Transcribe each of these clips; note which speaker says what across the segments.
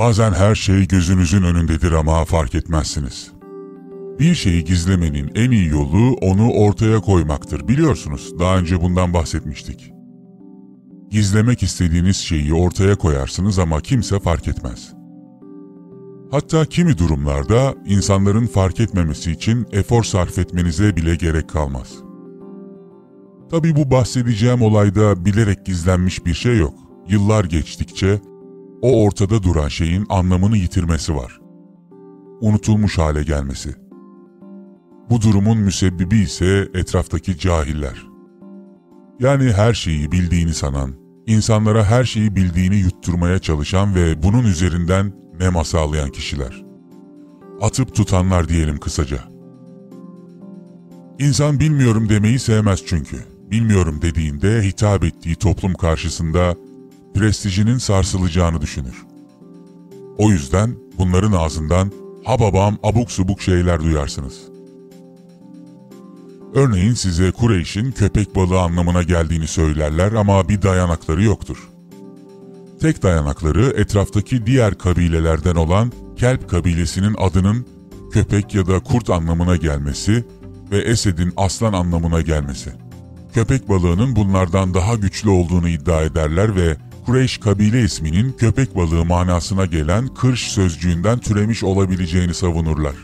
Speaker 1: Bazen her şey gözünüzün önündedir ama fark etmezsiniz. Bir şeyi gizlemenin en iyi yolu onu ortaya koymaktır. Biliyorsunuz, daha önce bundan bahsetmiştik. Gizlemek istediğiniz şeyi ortaya koyarsınız ama kimse fark etmez. Hatta kimi durumlarda insanların fark etmemesi için efor sarf etmenize bile gerek kalmaz. Tabii bu bahsedeceğim olayda bilerek gizlenmiş bir şey yok. Yıllar geçtikçe o ortada duran şeyin anlamını yitirmesi var. Unutulmuş hale gelmesi. Bu durumun müsebbibi ise etraftaki cahiller. Yani her şeyi bildiğini sanan, insanlara her şeyi bildiğini yutturmaya çalışan ve bunun üzerinden nema sağlayan kişiler. Atıp tutanlar diyelim kısaca. İnsan bilmiyorum demeyi sevmez çünkü. Bilmiyorum dediğinde hitap ettiği toplum karşısında prestijinin sarsılacağını düşünür. O yüzden bunların ağzından ha babam abuk subuk şeyler duyarsınız. Örneğin size Kureyş'in köpek balığı anlamına geldiğini söylerler ama bir dayanakları yoktur. Tek dayanakları etraftaki diğer kabilelerden olan Kelp kabilesinin adının köpek ya da kurt anlamına gelmesi ve Esed'in aslan anlamına gelmesi. Köpek balığının bunlardan daha güçlü olduğunu iddia ederler ve Kureyş kabile isminin köpek balığı manasına gelen kırş sözcüğünden türemiş olabileceğini savunurlar.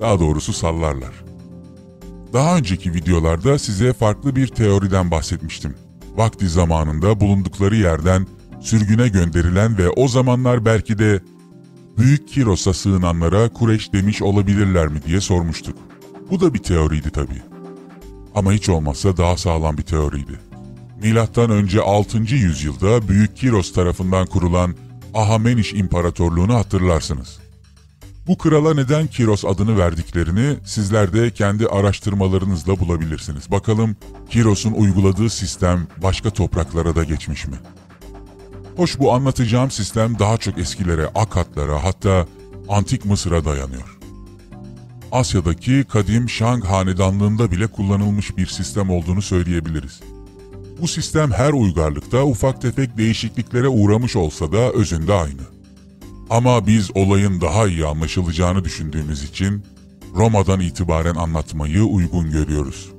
Speaker 1: Daha doğrusu sallarlar. Daha önceki videolarda size farklı bir teoriden bahsetmiştim. Vakti zamanında bulundukları yerden sürgüne gönderilen ve o zamanlar belki de Büyük Kiros'a sığınanlara Kureyş demiş olabilirler mi diye sormuştuk. Bu da bir teoriydi tabii. Ama hiç olmazsa daha sağlam bir teoriydi. Milattan önce 6. yüzyılda Büyük Kiros tarafından kurulan Ahameniş İmparatorluğunu hatırlarsınız. Bu krala neden Kiros adını verdiklerini sizler de kendi araştırmalarınızla bulabilirsiniz. Bakalım Kiros'un uyguladığı sistem başka topraklara da geçmiş mi? Hoş bu anlatacağım sistem daha çok eskilere, Akatlara hatta Antik Mısır'a dayanıyor. Asya'daki kadim Shang hanedanlığında bile kullanılmış bir sistem olduğunu söyleyebiliriz. Bu sistem her uygarlıkta ufak tefek değişikliklere uğramış olsa da özünde aynı. Ama biz olayın daha iyi anlaşılacağını düşündüğümüz için Roma'dan itibaren anlatmayı uygun görüyoruz.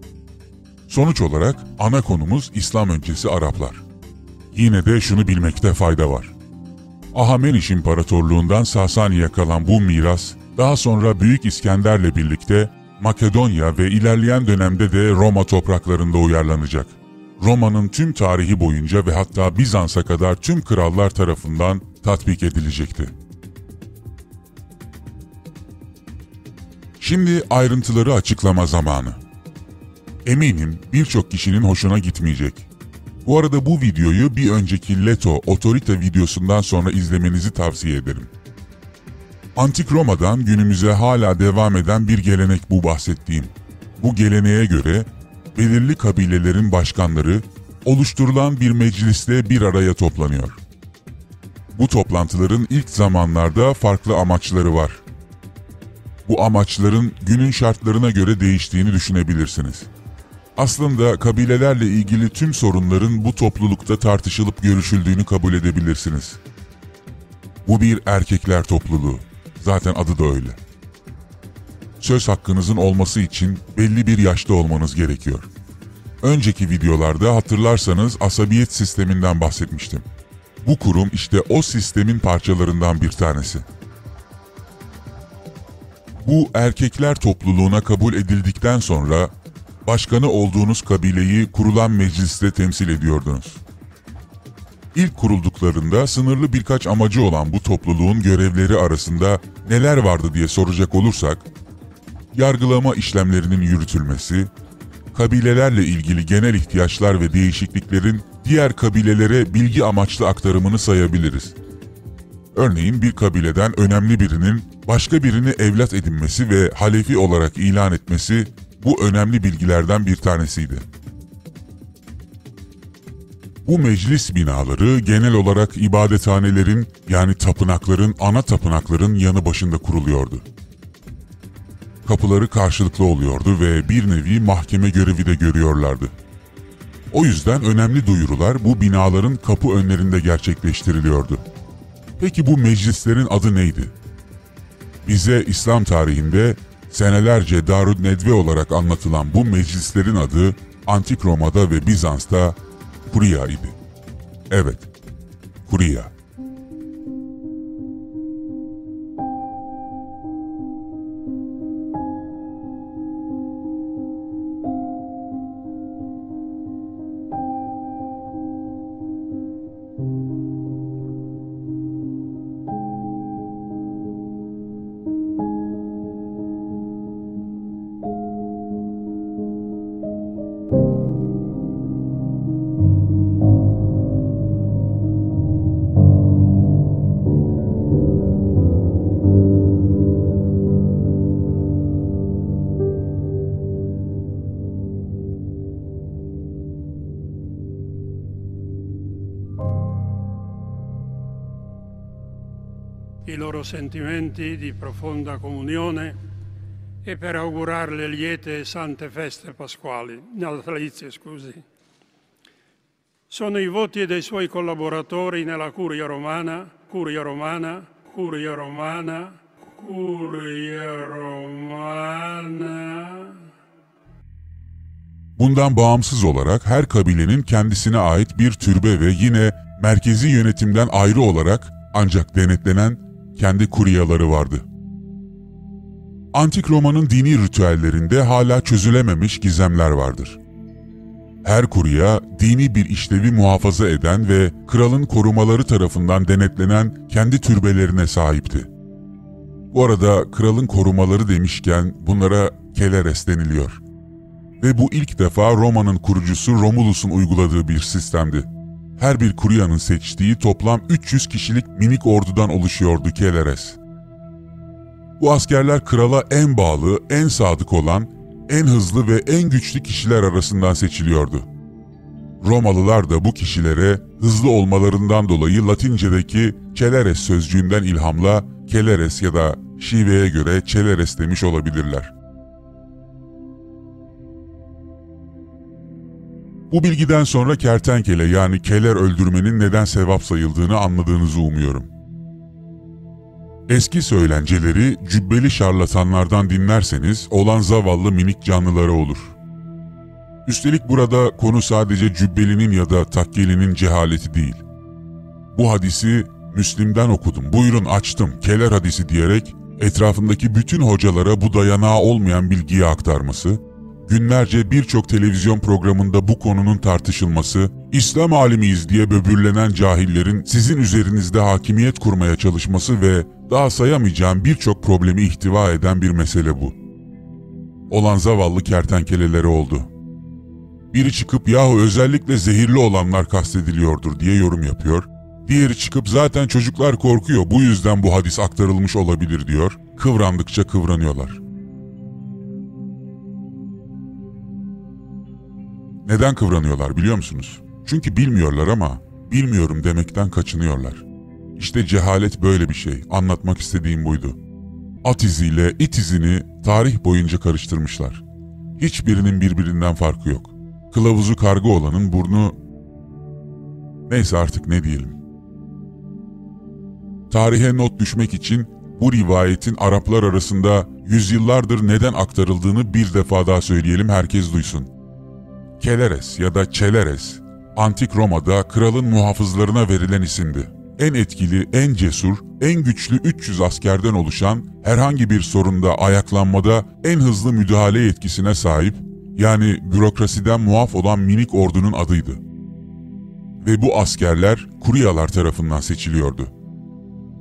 Speaker 1: Sonuç olarak ana konumuz İslam öncesi Araplar. Yine de şunu bilmekte fayda var. Ahameniş İmparatorluğundan Sasani'ye kalan bu miras daha sonra Büyük İskender'le birlikte Makedonya ve ilerleyen dönemde de Roma topraklarında uyarlanacak. Roma'nın tüm tarihi boyunca ve hatta Bizans'a kadar tüm krallar tarafından tatbik edilecekti. Şimdi ayrıntıları açıklama zamanı. Eminim birçok kişinin hoşuna gitmeyecek. Bu arada bu videoyu bir önceki Leto Otorite videosundan sonra izlemenizi tavsiye ederim. Antik Roma'dan günümüze hala devam eden bir gelenek bu bahsettiğim. Bu geleneğe göre belirli kabilelerin başkanları oluşturulan bir mecliste bir araya toplanıyor. Bu toplantıların ilk zamanlarda farklı amaçları var. Bu amaçların günün şartlarına göre değiştiğini düşünebilirsiniz. Aslında kabilelerle ilgili tüm sorunların bu toplulukta tartışılıp görüşüldüğünü kabul edebilirsiniz. Bu bir erkekler topluluğu. Zaten adı da öyle. Söz hakkınızın olması için belli bir yaşta olmanız gerekiyor. Önceki videolarda hatırlarsanız asabiyet sisteminden bahsetmiştim. Bu kurum işte o sistemin parçalarından bir tanesi. Bu erkekler topluluğuna kabul edildikten sonra başkanı olduğunuz kabileyi kurulan mecliste temsil ediyordunuz. İlk kurulduklarında sınırlı birkaç amacı olan bu topluluğun görevleri arasında neler vardı diye soracak olursak, yargılama işlemlerinin yürütülmesi, kabilelerle ilgili genel ihtiyaçlar ve değişikliklerin diğer kabilelere bilgi amaçlı aktarımını sayabiliriz. Örneğin bir kabileden önemli birinin başka birini evlat edinmesi ve halefi olarak ilan etmesi bu önemli bilgilerden bir tanesiydi. Bu meclis binaları genel olarak ibadethanelerin yani tapınakların, ana tapınakların yanı başında kuruluyordu. Kapıları karşılıklı oluyordu ve bir nevi mahkeme görevi de görüyorlardı. O yüzden önemli duyurular bu binaların kapı önlerinde gerçekleştiriliyordu. Peki bu meclislerin adı neydi? Bize İslam tarihinde senelerce Darud Nedve olarak anlatılan bu meclislerin adı Antik Roma'da ve Bizans'ta Kuria idi. Evet, Kuria.
Speaker 2: İ loro sentimenti di profonda comunione e per augurarle liete e sante feste pasquali, natalizie scusi. Sono i voti dei suoi collaboratori nella Curia Romana, Curia Romana, Curia Romana, Curia Romana.
Speaker 1: Bundan bağımsız olarak her kabilenin kendisine ait bir türbe ve yine merkezi yönetimden ayrı olarak ancak denetlenen kendi kuryaları vardı. Antik Roma'nın dini ritüellerinde hala çözülememiş gizemler vardır. Her kurya dini bir işlevi muhafaza eden ve kralın korumaları tarafından denetlenen kendi türbelerine sahipti. Bu arada kralın korumaları demişken bunlara Keleres deniliyor. Ve bu ilk defa Roma'nın kurucusu Romulus'un uyguladığı bir sistemdi. Her bir kuryanın seçtiği toplam 300 kişilik minik ordudan oluşuyordu Keleres. Bu askerler krala en bağlı, en sadık olan, en hızlı ve en güçlü kişiler arasından seçiliyordu. Romalılar da bu kişilere hızlı olmalarından dolayı Latince'deki Celeres sözcüğünden ilhamla Keleres ya da şiveye göre Celeres demiş olabilirler. Bu bilgiden sonra kertenkele yani keler öldürmenin neden sevap sayıldığını anladığınızı umuyorum. Eski söylenceleri cübbeli şarlatanlardan dinlerseniz olan zavallı minik canlıları olur. Üstelik burada konu sadece cübbelinin ya da takkelinin cehaleti değil. Bu hadisi Müslim'den okudum, buyurun açtım, keler hadisi diyerek etrafındaki bütün hocalara bu dayanağı olmayan bilgiyi aktarması, günlerce birçok televizyon programında bu konunun tartışılması, İslam alimiyiz diye böbürlenen cahillerin sizin üzerinizde hakimiyet kurmaya çalışması ve daha sayamayacağım birçok problemi ihtiva eden bir mesele bu. Olan zavallı kertenkeleleri oldu. Biri çıkıp yahu özellikle zehirli olanlar kastediliyordur diye yorum yapıyor. Diğeri çıkıp zaten çocuklar korkuyor bu yüzden bu hadis aktarılmış olabilir diyor. Kıvrandıkça kıvranıyorlar. Neden kıvranıyorlar biliyor musunuz? Çünkü bilmiyorlar ama bilmiyorum demekten kaçınıyorlar. İşte cehalet böyle bir şey. Anlatmak istediğim buydu. At iziyle it izini tarih boyunca karıştırmışlar. Hiçbirinin birbirinden farkı yok. Kılavuzu karga olanın burnu... Neyse artık ne diyelim. Tarihe not düşmek için bu rivayetin Araplar arasında yüzyıllardır neden aktarıldığını bir defa daha söyleyelim herkes duysun. Keleres ya da Çeleres, Antik Roma'da kralın muhafızlarına verilen isimdi. En etkili, en cesur, en güçlü 300 askerden oluşan herhangi bir sorunda ayaklanmada en hızlı müdahale yetkisine sahip, yani bürokrasiden muaf olan minik ordunun adıydı. Ve bu askerler kuryalar tarafından seçiliyordu.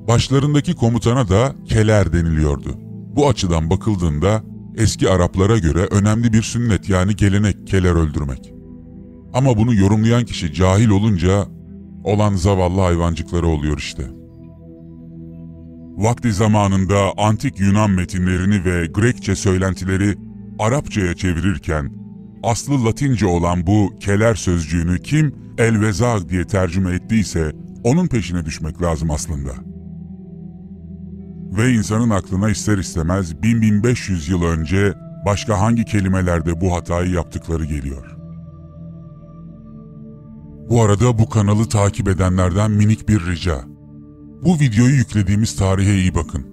Speaker 1: Başlarındaki komutana da keler deniliyordu. Bu açıdan bakıldığında eski Araplara göre önemli bir sünnet yani gelenek keler öldürmek. Ama bunu yorumlayan kişi cahil olunca olan zavallı hayvancıkları oluyor işte. Vakti zamanında antik Yunan metinlerini ve Grekçe söylentileri Arapçaya çevirirken aslı Latince olan bu keler sözcüğünü kim elvezag diye tercüme ettiyse onun peşine düşmek lazım aslında. Ve insanın aklına ister istemez 1000-1500 yıl önce başka hangi kelimelerde bu hatayı yaptıkları geliyor. Bu arada bu kanalı takip edenlerden minik bir rica. Bu videoyu yüklediğimiz tarihe iyi bakın.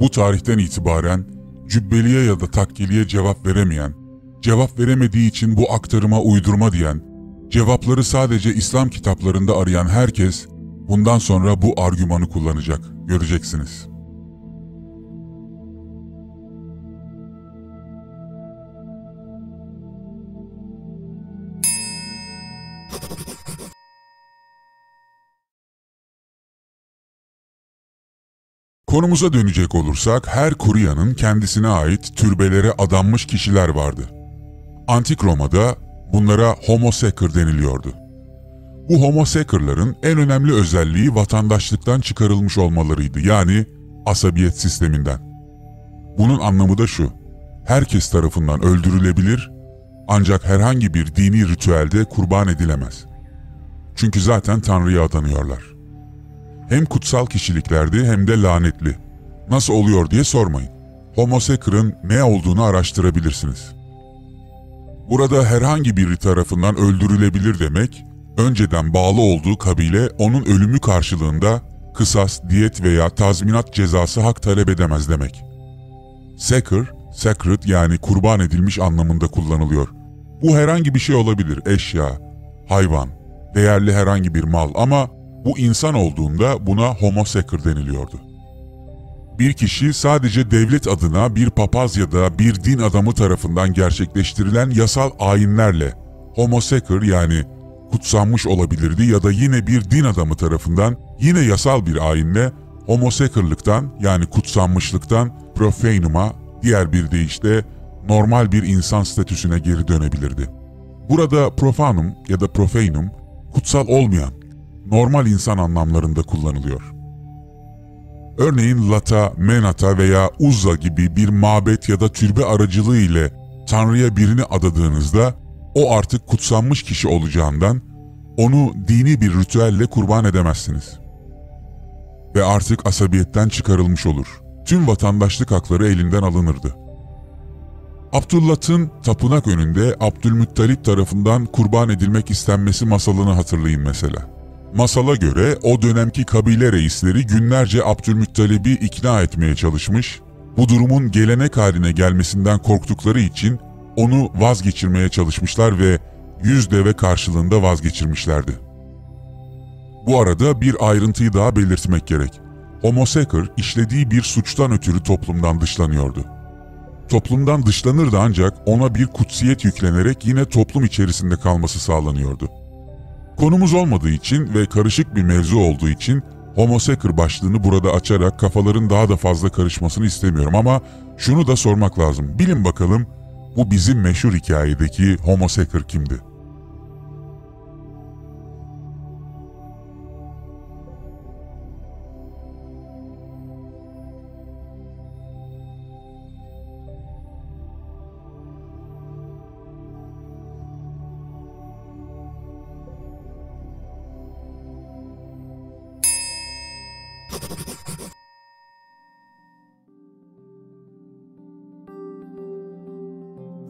Speaker 1: Bu tarihten itibaren cübbeliye ya da takkeliye cevap veremeyen, cevap veremediği için bu aktarıma uydurma diyen, cevapları sadece İslam kitaplarında arayan herkes bundan sonra bu argümanı kullanacak. Göreceksiniz. Konumuza dönecek olursak her kuryanın kendisine ait türbelere adanmış kişiler vardı. Antik Roma'da bunlara homo sacer deniliyordu. Bu homo sacer'ların en önemli özelliği vatandaşlıktan çıkarılmış olmalarıydı yani asabiyet sisteminden. Bunun anlamı da şu, herkes tarafından öldürülebilir ancak herhangi bir dini ritüelde kurban edilemez. Çünkü zaten Tanrı'ya adanıyorlar. Hem kutsal kişiliklerdi hem de lanetli. Nasıl oluyor diye sormayın. Homo sacer'ın ne olduğunu araştırabilirsiniz. Burada herhangi biri tarafından öldürülebilir demek, önceden bağlı olduğu kabile onun ölümü karşılığında kısas, diyet veya tazminat cezası hak talep edemez demek. Sacer, sacred yani kurban edilmiş anlamında kullanılıyor. Bu herhangi bir şey olabilir, eşya, hayvan, değerli herhangi bir mal ama bu insan olduğunda buna homo sacer deniliyordu. Bir kişi sadece devlet adına bir papaz ya da bir din adamı tarafından gerçekleştirilen yasal ayinlerle homo sacer yani kutsanmış olabilirdi ya da yine bir din adamı tarafından yine yasal bir ayinle homo sacer'lıktan yani kutsanmışlıktan profanum'a diğer bir deyişle normal bir insan statüsüne geri dönebilirdi. Burada profanum ya da profanum kutsal olmayan normal insan anlamlarında kullanılıyor. Örneğin Lata, Menata veya Uzza gibi bir mabet ya da türbe aracılığı ile Tanrı'ya birini adadığınızda o artık kutsanmış kişi olacağından onu dini bir ritüelle kurban edemezsiniz. Ve artık asabiyetten çıkarılmış olur. Tüm vatandaşlık hakları elinden alınırdı. Abdullat'ın tapınak önünde Abdülmuttalip tarafından kurban edilmek istenmesi masalını hatırlayın mesela. Masala göre o dönemki kabile reisleri günlerce Abdülmuttalib'i ikna etmeye çalışmış, bu durumun gelenek haline gelmesinden korktukları için onu vazgeçirmeye çalışmışlar ve yüz deve karşılığında vazgeçirmişlerdi. Bu arada bir ayrıntıyı daha belirtmek gerek. Homo sacer işlediği bir suçtan ötürü toplumdan dışlanıyordu. Toplumdan dışlanırdı ancak ona bir kutsiyet yüklenerek yine toplum içerisinde kalması sağlanıyordu. Konumuz olmadığı için ve karışık bir mevzu olduğu için Homo sacer başlığını burada açarak kafaların daha da fazla karışmasını istemiyorum ama şunu da sormak lazım. Bilin bakalım bu bizim meşhur hikayedeki Homo sacer kimdi?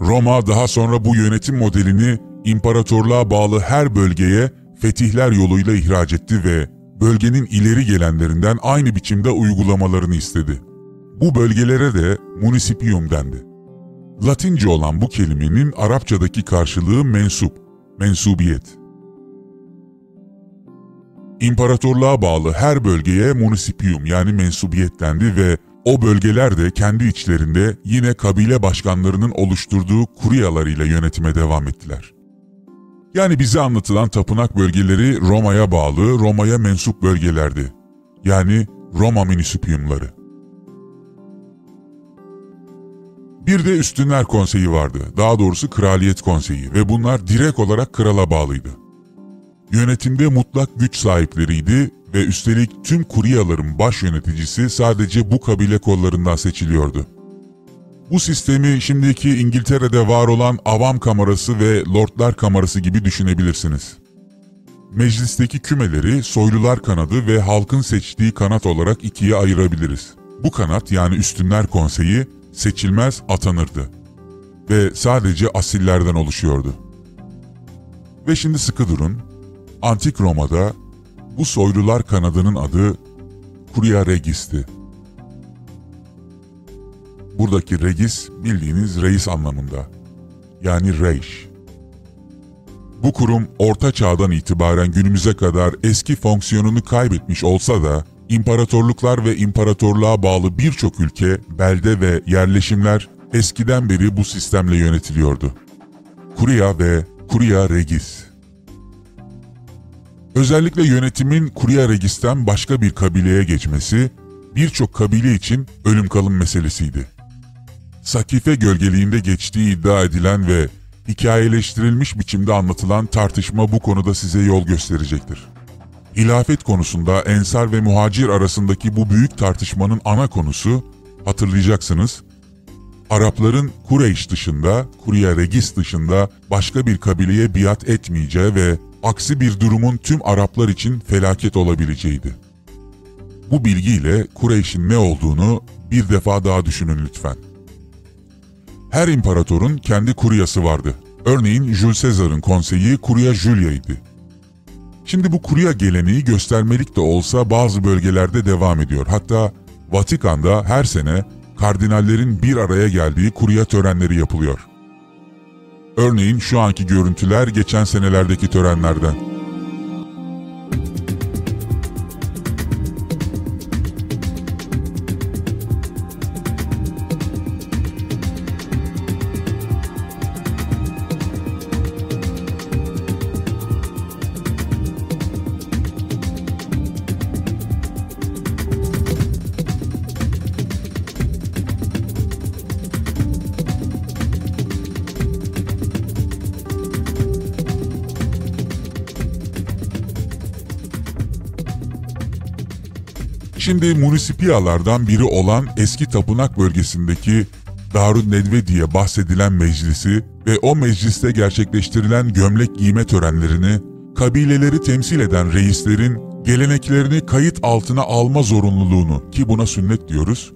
Speaker 1: Roma daha sonra bu yönetim modelini imparatorluğa bağlı her bölgeye fetihler yoluyla ihraç etti ve bölgenin ileri gelenlerinden aynı biçimde uygulamalarını istedi. Bu bölgelere de munisipium dendi. Latince olan bu kelimenin Arapçadaki karşılığı mensup, mensubiyet. İmparatorluğa bağlı her bölgeye munisipium yani mensubiyet dendi ve o bölgeler de kendi içlerinde yine kabile başkanlarının oluşturduğu kuryalarıyla yönetime devam ettiler. Yani bize anlatılan tapınak bölgeleri Roma'ya bağlı, Roma'ya mensup bölgelerdi. Yani Roma munisipiyumları. Bir de Üstünler Konseyi vardı, daha doğrusu Kraliyet Konseyi ve bunlar direkt olarak krala bağlıydı. Yönetimde mutlak güç sahipleriydi ve üstelik tüm kuryaların baş yöneticisi sadece bu kabile kollarından seçiliyordu. Bu sistemi şimdiki İngiltere'de var olan avam kamerası ve lordlar kamerası gibi düşünebilirsiniz. Meclisteki kümeleri soylular kanadı ve halkın seçtiği kanat olarak ikiye ayırabiliriz. Bu kanat yani üstünler konseyi seçilmez atanırdı ve sadece asillerden oluşuyordu. Ve şimdi sıkı durun, Antik Roma'da bu soylular kanadının adı Kuria Regis'ti. Buradaki regis bildiğiniz reis anlamında. Yani reiş. Bu kurum orta çağdan itibaren günümüze kadar eski fonksiyonunu kaybetmiş olsa da imparatorluklar ve imparatorluğa bağlı birçok ülke, belde ve yerleşimler eskiden beri bu sistemle yönetiliyordu. Kuria ve Kuria Regis Özellikle yönetimin Kuria Regis'ten başka bir kabileye geçmesi birçok kabile için ölüm kalım meselesiydi. Sakife gölgeliğinde geçtiği iddia edilen ve hikayeleştirilmiş biçimde anlatılan tartışma bu konuda size yol gösterecektir. Hilafet konusunda Ensar ve Muhacir arasındaki bu büyük tartışmanın ana konusu, hatırlayacaksınız, Arapların Kureyş dışında, Kurya Regis dışında başka bir kabileye biat etmeyeceği ve aksi bir durumun tüm Araplar için felaket olabileceğiydi. Bu bilgiyle Kureyş'in ne olduğunu bir defa daha düşünün lütfen. Her imparatorun kendi kuryası vardı. Örneğin Jules Caesar'ın konseyi Kurya Julia'ydı. Şimdi bu kurya geleneği göstermelik de olsa bazı bölgelerde devam ediyor. Hatta Vatikan'da her sene kardinallerin bir araya geldiği kurya törenleri yapılıyor. Örneğin şu anki görüntüler geçen senelerdeki törenlerden. Şimdi munisipiyalardan biri olan eski tapınak bölgesindeki Darun Nedve diye bahsedilen meclisi ve o mecliste gerçekleştirilen gömlek giyme törenlerini kabileleri temsil eden reislerin geleneklerini kayıt altına alma zorunluluğunu ki buna sünnet diyoruz,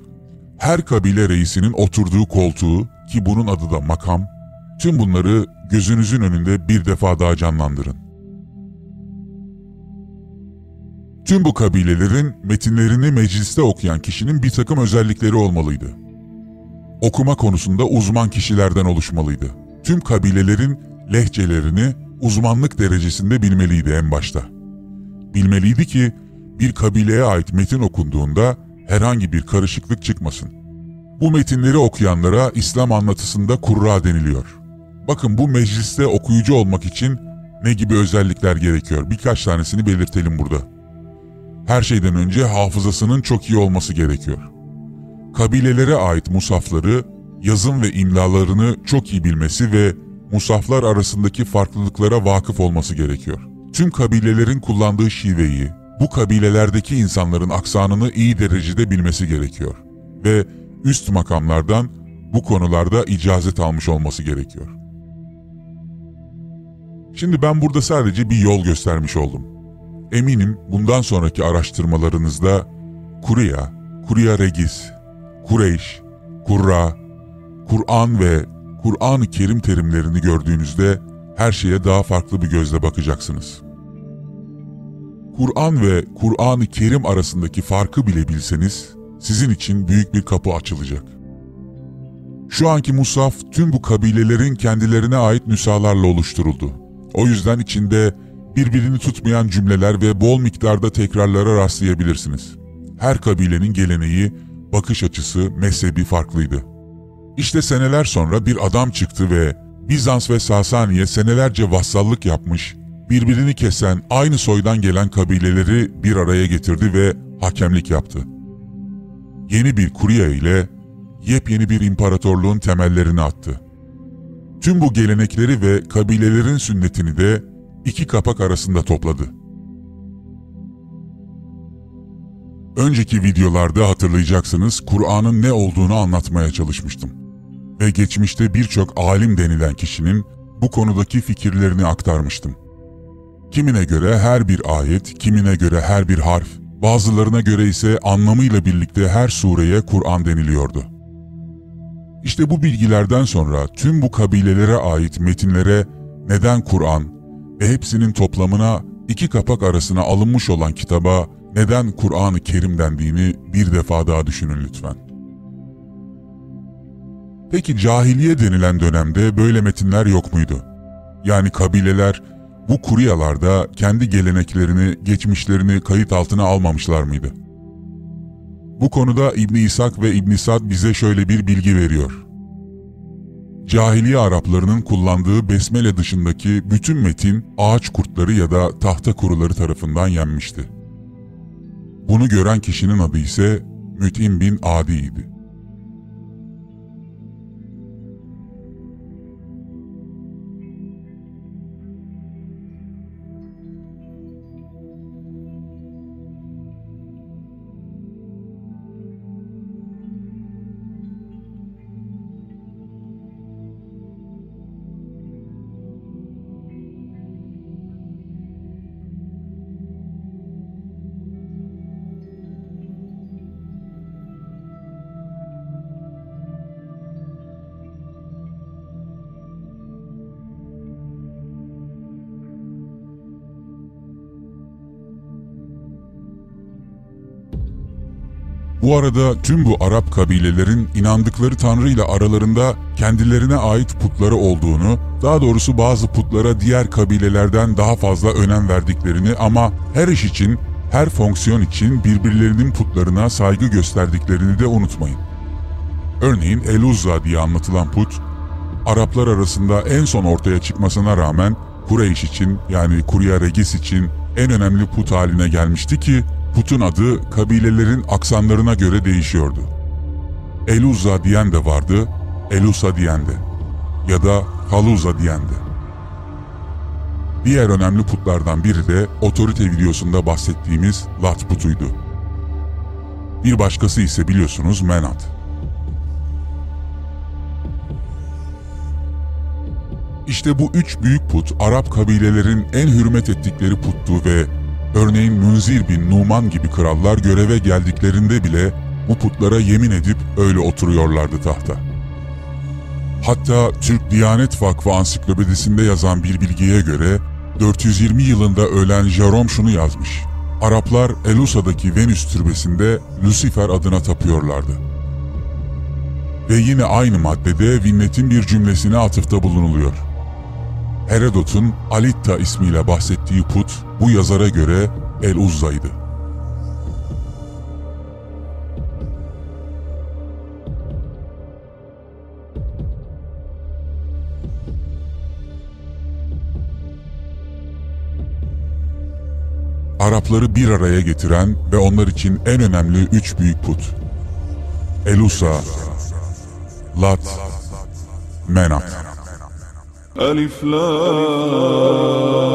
Speaker 1: her kabile reisinin oturduğu koltuğu ki bunun adı da makam, tüm bunları gözünüzün önünde bir defa daha canlandırın. Tüm bu kabilelerin metinlerini mecliste okuyan kişinin bir takım özellikleri olmalıydı. Okuma konusunda uzman kişilerden oluşmalıydı. Tüm kabilelerin lehçelerini uzmanlık derecesinde bilmeliydi en başta. Bilmeliydi ki bir kabileye ait metin okunduğunda herhangi bir karışıklık çıkmasın. Bu metinleri okuyanlara İslam anlatısında kurra deniliyor. Bakın bu mecliste okuyucu olmak için ne gibi özellikler gerekiyor? Birkaç tanesini belirtelim burada. Her şeyden önce hafızasının çok iyi olması gerekiyor. Kabilelere ait musafları, yazım ve imlalarını çok iyi bilmesi ve musaflar arasındaki farklılıklara vakıf olması gerekiyor. Tüm kabilelerin kullandığı şiveyi, bu kabilelerdeki insanların aksanını iyi derecede bilmesi gerekiyor. Ve üst makamlardan bu konularda icazet almış olması gerekiyor. Şimdi ben burada sadece bir yol göstermiş oldum. Eminim bundan sonraki araştırmalarınızda Kurya, Kurya Regis, Kureyş, Kurra, Kur'an ve Kur'an-ı Kerim terimlerini gördüğünüzde her şeye daha farklı bir gözle bakacaksınız. Kur'an ve Kur'an-ı Kerim arasındaki farkı bile bilseniz sizin için büyük bir kapı açılacak. Şu anki musaf tüm bu kabilelerin kendilerine ait nüshalarla oluşturuldu. O yüzden içinde birbirini tutmayan cümleler ve bol miktarda tekrarlara rastlayabilirsiniz. Her kabilenin geleneği, bakış açısı, mezhebi farklıydı. İşte seneler sonra bir adam çıktı ve Bizans ve Sasaniye senelerce vassallık yapmış, birbirini kesen aynı soydan gelen kabileleri bir araya getirdi ve hakemlik yaptı. Yeni bir kurya ile yepyeni bir imparatorluğun temellerini attı. Tüm bu gelenekleri ve kabilelerin sünnetini de iki kapak arasında topladı. Önceki videolarda hatırlayacaksınız Kur'an'ın ne olduğunu anlatmaya çalışmıştım. Ve geçmişte birçok alim denilen kişinin bu konudaki fikirlerini aktarmıştım. Kimine göre her bir ayet, kimine göre her bir harf, bazılarına göre ise anlamıyla birlikte her sureye Kur'an deniliyordu. İşte bu bilgilerden sonra tüm bu kabilelere ait metinlere neden Kur'an, ve hepsinin toplamına iki kapak arasına alınmış olan kitaba neden Kur'an-ı Kerim dendiğini bir defa daha düşünün lütfen. Peki cahiliye denilen dönemde böyle metinler yok muydu? Yani kabileler bu kuryalarda kendi geleneklerini, geçmişlerini kayıt altına almamışlar mıydı? Bu konuda İbn İshak ve İbn Sad bize şöyle bir bilgi veriyor. Cahiliye Araplarının kullandığı besmele dışındaki bütün metin ağaç kurtları ya da tahta kuruları tarafından yenmişti. Bunu gören kişinin adı ise Müt'im bin Adi'ydi. Bu arada tüm bu Arap kabilelerin inandıkları Tanrı ile aralarında kendilerine ait putları olduğunu, daha doğrusu bazı putlara diğer kabilelerden daha fazla önem verdiklerini ama her iş için, her fonksiyon için birbirlerinin putlarına saygı gösterdiklerini de unutmayın. Örneğin Eluzza diye anlatılan put, Araplar arasında en son ortaya çıkmasına rağmen Kureyş için yani Kurya Regis için en önemli put haline gelmişti ki Putun adı kabilelerin aksanlarına göre değişiyordu. Eluzza diyen de vardı, Elusa diyen de ya da Haluza diyen de. Diğer önemli putlardan biri de otorite videosunda bahsettiğimiz Lat putuydu. Bir başkası ise biliyorsunuz Menat. İşte bu üç büyük put Arap kabilelerin en hürmet ettikleri puttu ve Örneğin Münzir bin Numan gibi krallar göreve geldiklerinde bile bu putlara yemin edip öyle oturuyorlardı tahta. Hatta Türk Diyanet Vakfı ansiklopedisinde yazan bir bilgiye göre 420 yılında ölen Jerome şunu yazmış. Araplar Elusa'daki Venüs türbesinde Lucifer adına tapıyorlardı. Ve yine aynı maddede Vinnet'in bir cümlesine atıfta bulunuluyor. Herodot'un Alitta ismiyle bahsettiği put bu yazara göre El Uzza'ydı. Arapları bir araya getiren ve onlar için en önemli üç büyük put. Elusa, Lat, Menat. ألف لام.